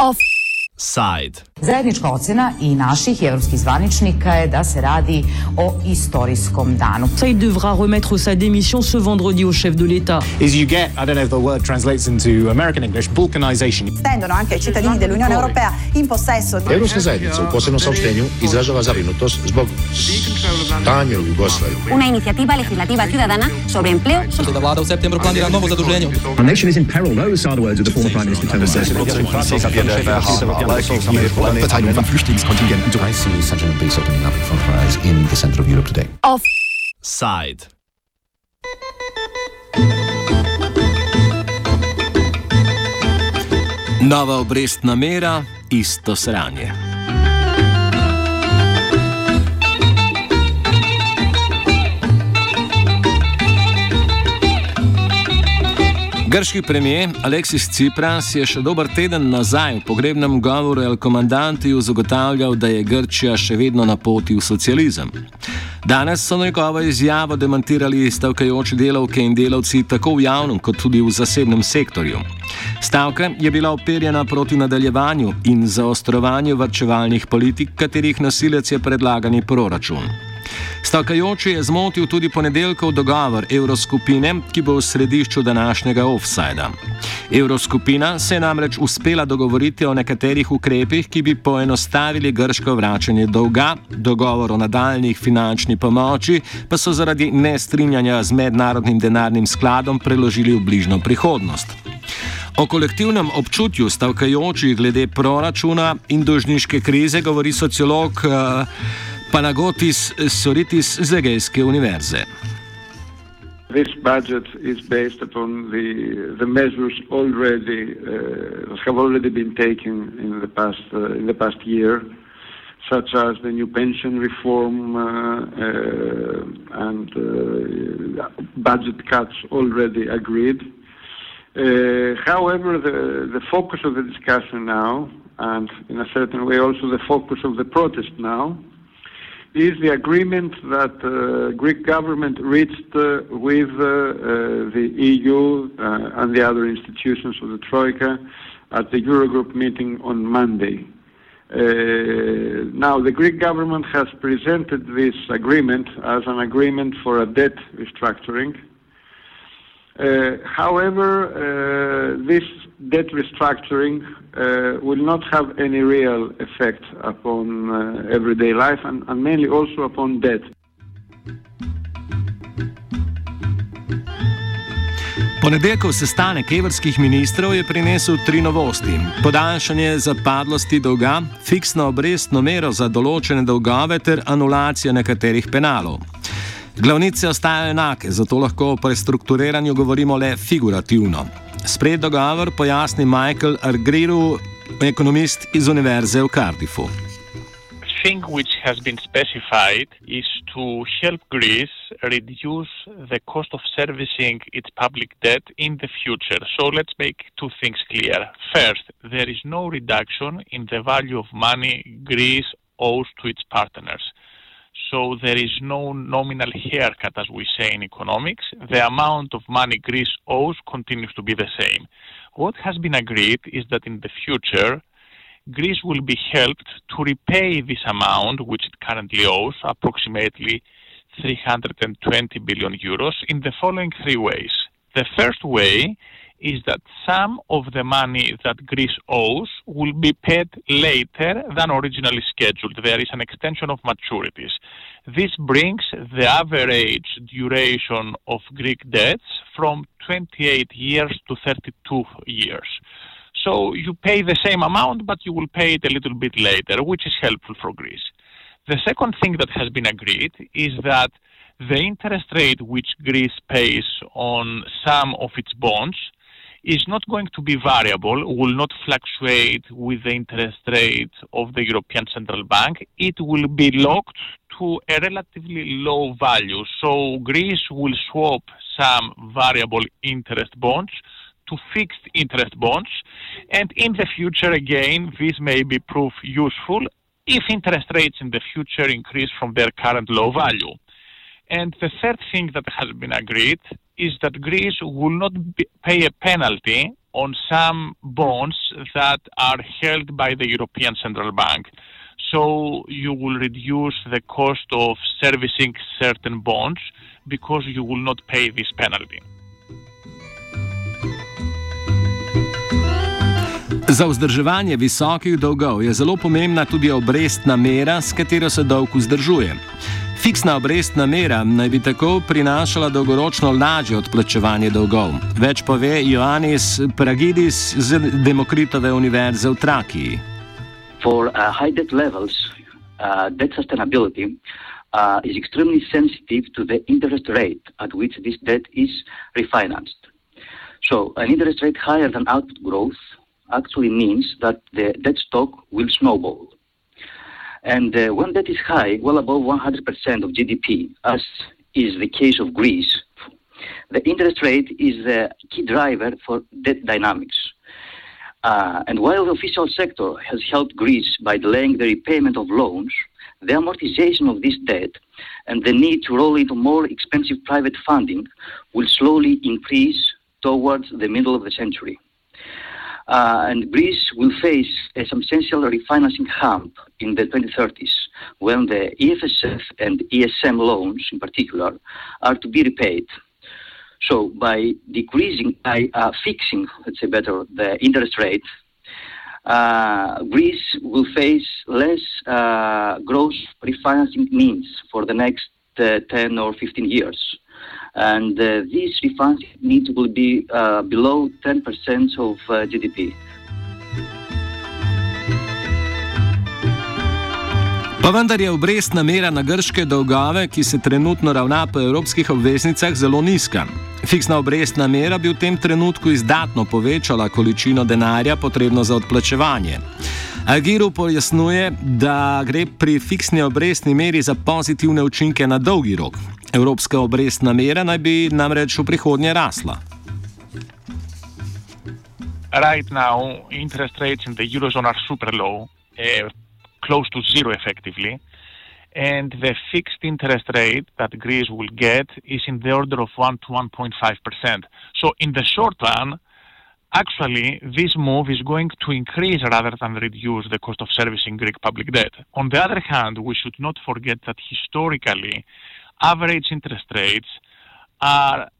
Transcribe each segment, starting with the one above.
Offside. Zajednička ocena i naših i evropskih zvaničnika je da se radi o istorijskom danu. Il devra remettre sa démission ce vendredi au chef de l'État. Is you get, I don't know if the word translates into American English, balkanization. Stendono anche i cittadini dell'Unione Europea in possesso. Europska zajednica u posebnom saopštenju izražava zabrinutost zbog stanja u Jugoslaviji. Una iniciativa legislativa ciudadana sobre empleo. Da vlada u septembru planira novo zaduženje. Our nation is in peril, those are the words of the former Prime Minister Tony Blair. Verteilung von Flüchtlingskontingenten. I see such an abyss opening up our eyes in the center of Europe today. Offside. Nova obrestna mera, isto sranje. Grški premijer Aleksis Cipras je še dober teden nazaj v pogrebnem govoru El Komandantiju zagotavljal, da je Grčija še vedno na poti v socializem. Danes so njegovo izjavo demantirali stavkajoči delavke in delavci tako v javnem kot tudi v zasebnem sektorju. Stavka je bila operjena proti nadaljevanju in zaostrovanju vrčevalnih politik, katerih nosilec je predlagani proračun. Stavkajoči je zmotil tudi ponedeljkov dogovor Evroskupine, ki bo v središču današnjega offsajda. Evroskupina se je namreč uspela dogovoriti o nekaterih ukrepih, ki bi poenostavili grško vračanje dolga, dogovor o nadaljnih finančni pomoči pa so zaradi nestrinjanja z mednarodnim denarnim skladom preložili v bližnjo prihodnost. O kolektivnem občutju stavkajočih glede proračuna in dožniške krize govori sociolog uh, Panagotis Soritis z Egejske univerze. This budget is based upon the the measures already uh, have already been taken in the past uh, in the past year, such as the new pension reform uh, uh and uh, budget cuts already agreed. Uh, however, the the focus of the discussion now, and in a certain way also the focus of the protest now, is the agreement that uh, Greek government reached uh, with uh, uh the EU uh, and the other institutions of the Troika at the Eurogroup meeting on Monday. Uh, now, the Greek government has presented this agreement as an agreement for a debt restructuring. however, this debt restructuring uh, will not have any real effect upon uh, everyday life and, and mainly also upon debt. Ponedeljkov sestanek evrskih ministrov je prinesel tri novosti: podaljšanje zapadlosti dolga, fiksno obrestno mero za določene dolgove ter anulacijo nekaterih penalov. Glavnice ostajajo enake, zato lahko o prestrukturiranju govorimo le figurativno. Spred dogovor pojasni Michael Argriru, ekonomist iz Univerze v Cardiffu. thing which has been specified is to help Greece reduce the cost of servicing its public debt in the future. So let's make two things clear. First, there is no reduction in the value of money Greece owes to its partners. So there is no nominal haircut, as we say in economics. The amount of money Greece owes continues to be the same. What has been agreed is that in the future, Greece will be helped to repay this amount, which it currently owes, approximately 320 billion euros, in the following three ways. The first way is that some of the money that Greece owes will be paid later than originally scheduled. There is an extension of maturities. This brings the average duration of Greek debts from 28 years to 32 years. So you pay the same amount, but you will pay it a little bit later, which is helpful for Greece. The second thing that has been agreed is that the interest rate which Greece pays on some of its bonds is not going to be variable, will not fluctuate with the interest rate of the European Central Bank. It will be locked to a relatively low value. So Greece will swap some variable interest bonds to fixed interest bonds. And in the future, again, this may be proof useful if interest rates in the future increase from their current low value. And the third thing that has been agreed is that Greece will not be, pay a penalty on some bonds that are held by the European Central Bank. So you will reduce the cost of servicing certain bonds because you will not pay this penalty. Za vzdrževanje visokih dolgov je zelo pomembna tudi obrestna mera, s katero se dolg vzdržuje. Fiksna obrestna mera naj bi tako prinašala dolgoročno lažje odplačevanje dolgov. Več pove Ioannis Pragidis z Demokritove univerze v Trakiji. For uh, high debt levels, uh, debt sustainability uh, is extremely sensitive to the interest rate at which this debt is refinanced. So, an interest rate higher than output growth actually means that the debt stock will snowball. And uh, when debt is high, well above 100% of GDP, as is the case of Greece, the interest rate is the key driver for debt dynamics. Uh, and while the official sector has helped Greece by delaying the repayment of loans, the amortization of this debt and the need to roll into more expensive private funding will slowly increase towards the middle of the century. Uh, and Greece will face a substantial refinancing hump in the 2030s when the EFSF and ESM loans, in particular, are to be repaid. So, by decreasing, by uh, fixing, let's say better, the interest rate, uh, Greece will face less uh, gross refinancing needs for the next uh, 10 or 15 years and uh, these refunds need to be uh, below 10% of uh, GDP. Pa vendar je obrestna mera na grške dolgove, ki se trenutno ravna po evropskih obveznicah, zelo nizka. Fiksna obrestna mera bi v tem trenutku izdatno povečala količino denarja potrebno za odplačevanje. Agiru pojasnjuje, da gre pri fiksni obrestni meri za pozitivne učinke na dolgi rok. Evropska obrestna mera naj bi namreč v prihodnje rasla. Right now, interest rates in the Eurozone are super low, uh, close to zero effectively. And the fixed interest rate that Greece will get is in the order of 1 to 1.5%. So, in the short run, actually, this move is going to increase rather than reduce the cost of servicing Greek public debt. On the other hand, we should not forget that historically, average interest rates are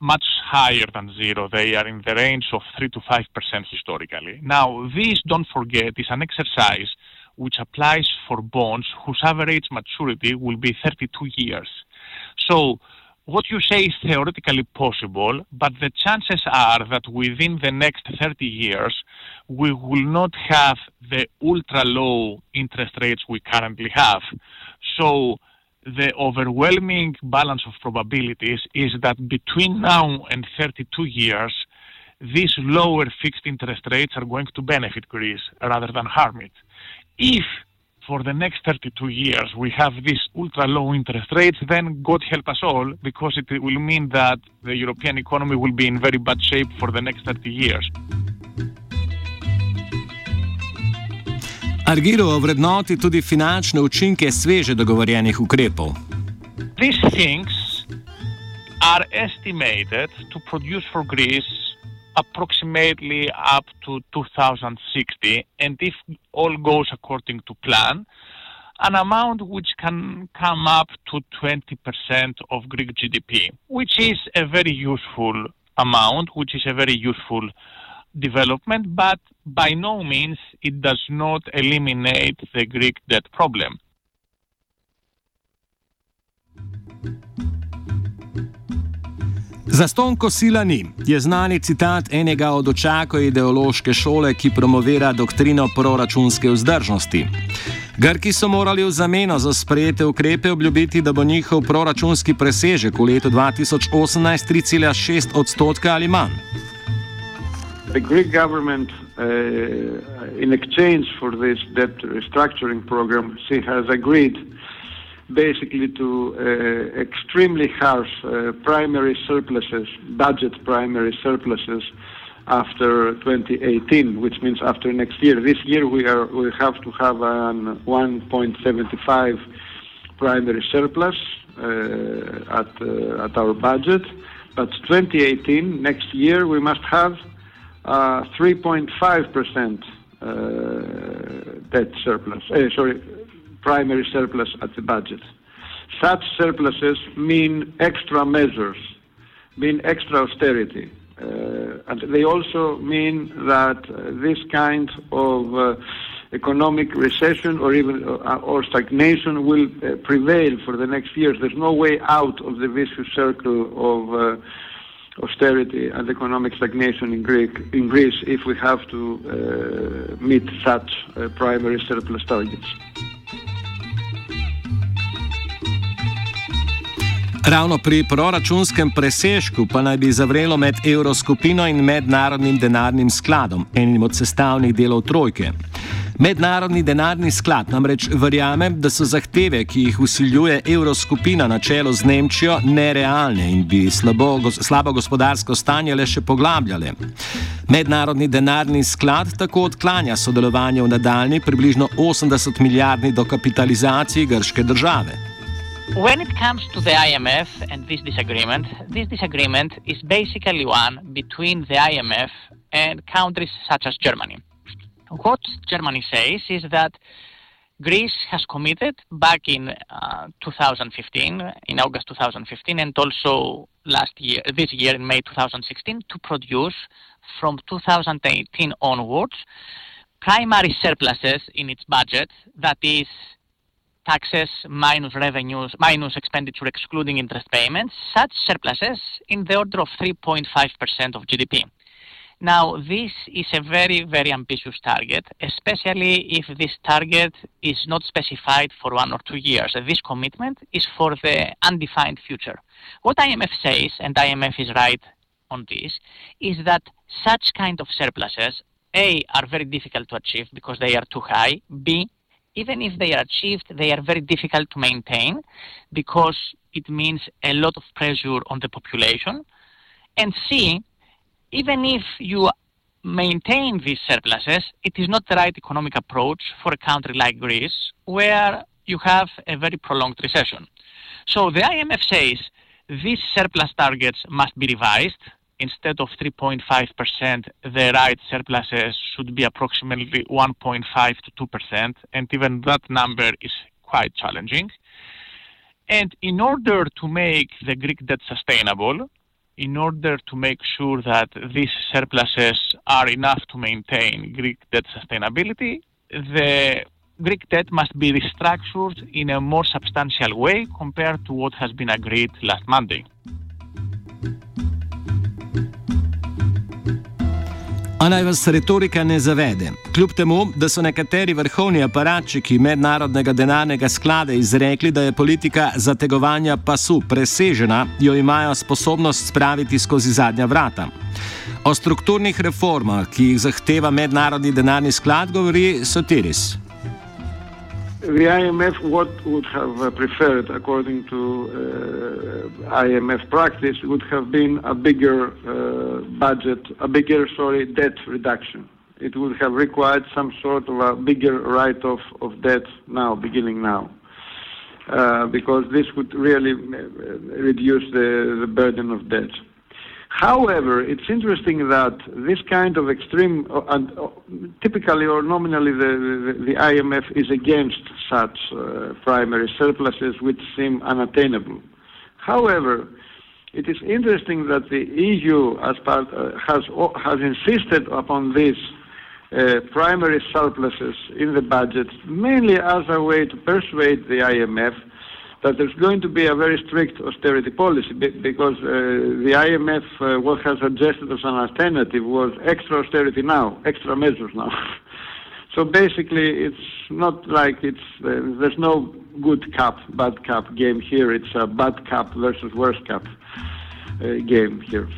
much higher than zero. They are in the range of 3 to 5% historically. Now, this, don't forget, is an exercise which applies for bonds whose average maturity will be 32 years. So, what you say is theoretically possible, but the chances are that within the next 30 years, we will not have the ultra low interest rates we currently have. So, the overwhelming balance of probabilities is that between now and 32 years, these lower fixed interest rates are going to benefit Greece rather than harm it. If for the next 32 years we have these ultra low interest rates, then God help us all, because it will mean that the European economy will be in very bad shape for the next 30 years. Argiro ovrednoti tudi finančne učinke sveže dogovorjenih ukrepov. These things are estimated to produce for Greece approximately up to 2060, and if all goes according to plan, an amount which can come up to 20% of Greek GDP, which is a very useful amount, which is a very useful development, but by no means it does not eliminate the Greek debt problem. Zastonko sila ni, je znani citat enega od očakov ideološke šole, ki promovira doktrino proračunske vzdržnosti. Grki so morali v zameno za sprejete ukrepe obljubiti, da bo njihov proračunski presežek v letu 2018 3,6 odstotka ali manj. The Greek government, uh, in exchange for this debt restructuring program, she has agreed basically to uh, extremely harsh uh, primary surpluses, budget primary surpluses after 2018, which means after next year. This year we are we have to have an 1.75 primary surplus uh, at uh, at our budget, but 2018 next year we must have uh, 3.5% uh, debt surplus, uh, sorry, primary surplus at the budget. Such surpluses mean extra measures, mean extra austerity. Uh, and they also mean that uh, this kind of uh, economic recession or even or stagnation will prevail for the next years. There's no way out of the vicious circle of austerity and economic stagnation in, Greek, in Greece if we have to uh, meet such uh, primary surplus targets. Ravno pri proračunskem presežku pa naj bi zavrelo med Evroskupino in Mednarodnim denarnim skladom, enim od sestavnih delov trojke. Mednarodni denarni sklad namreč verjame, da so zahteve, ki jih usiljuje Evroskupina na čelo z Nemčijo, nerealne in bi slabo, slabo gospodarsko stanje le še poglabljale. Mednarodni denarni sklad tako odklanja sodelovanje v nadaljni približno 80 milijardni dokapitalizaciji grške države. When it comes to the IMF and this disagreement, this disagreement is basically one between the IMF and countries such as Germany. What Germany says is that Greece has committed back in uh, 2015, in August 2015, and also last year, this year in May 2016, to produce from 2018 onwards primary surpluses in its budget, that is taxes minus revenues, minus expenditure excluding interest payments, such surpluses in the order of 3.5% of GDP. Now, this is a very, very ambitious target, especially if this target is not specified for one or two years. This commitment is for the undefined future. What IMF says, and IMF is right on this, is that such kind of surpluses, A, are very difficult to achieve because they are too high. B, even if they are achieved, they are very difficult to maintain because it means a lot of pressure on the population. And C, even if you maintain these surpluses, it is not the right economic approach for a country like Greece, where you have a very prolonged recession. So the IMF says these surplus targets must be revised. Instead of 3.5%, the right surpluses should be approximately 1.5 to 2%, and even that number is quite challenging. And in order to make the Greek debt sustainable, in order to make sure that these surpluses are enough to maintain Greek debt sustainability, the Greek debt must be restructured in a more substantial way compared to what has been agreed last Monday. A naj vas retorika ne zavede. Kljub temu, da so nekateri vrhovni aparatčiki mednarodnega denarnega sklada izrekli, da je politika zategovanja pasu presežena, jo imajo sposobnost spraviti skozi zadnja vrata. O strukturnih reformah, ki jih zahteva mednarodni denarni sklad, govori Sotiris. The IMF, what would have uh, preferred, according to uh, IMF practice, would have been a bigger uh, budget, a bigger, sorry, debt reduction. It would have required some sort of a bigger write-off of debt now, beginning now, uh, because this would really uh, reduce the, the burden of debt. However, it's interesting that this kind of extreme, uh, and uh, typically or nominally, the, the, the, IMF is against such uh, primary surpluses which seem unattainable. However, it is interesting that the EU as part, uh, has, has insisted upon these uh, primary surpluses in the budget, mainly as a way to persuade the IMF that there's going to be a very strict austerity policy because uh, the IMF, uh, what has suggested as an alternative was extra austerity now, extra measures now. so basically, it's not like it's uh, there's no good cap, bad cap game here. It's a bad cap versus worse cap uh, game here.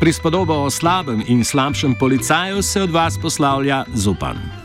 Prispodobo o slabem in slabšem policaju se od vas poslavlja Zupan.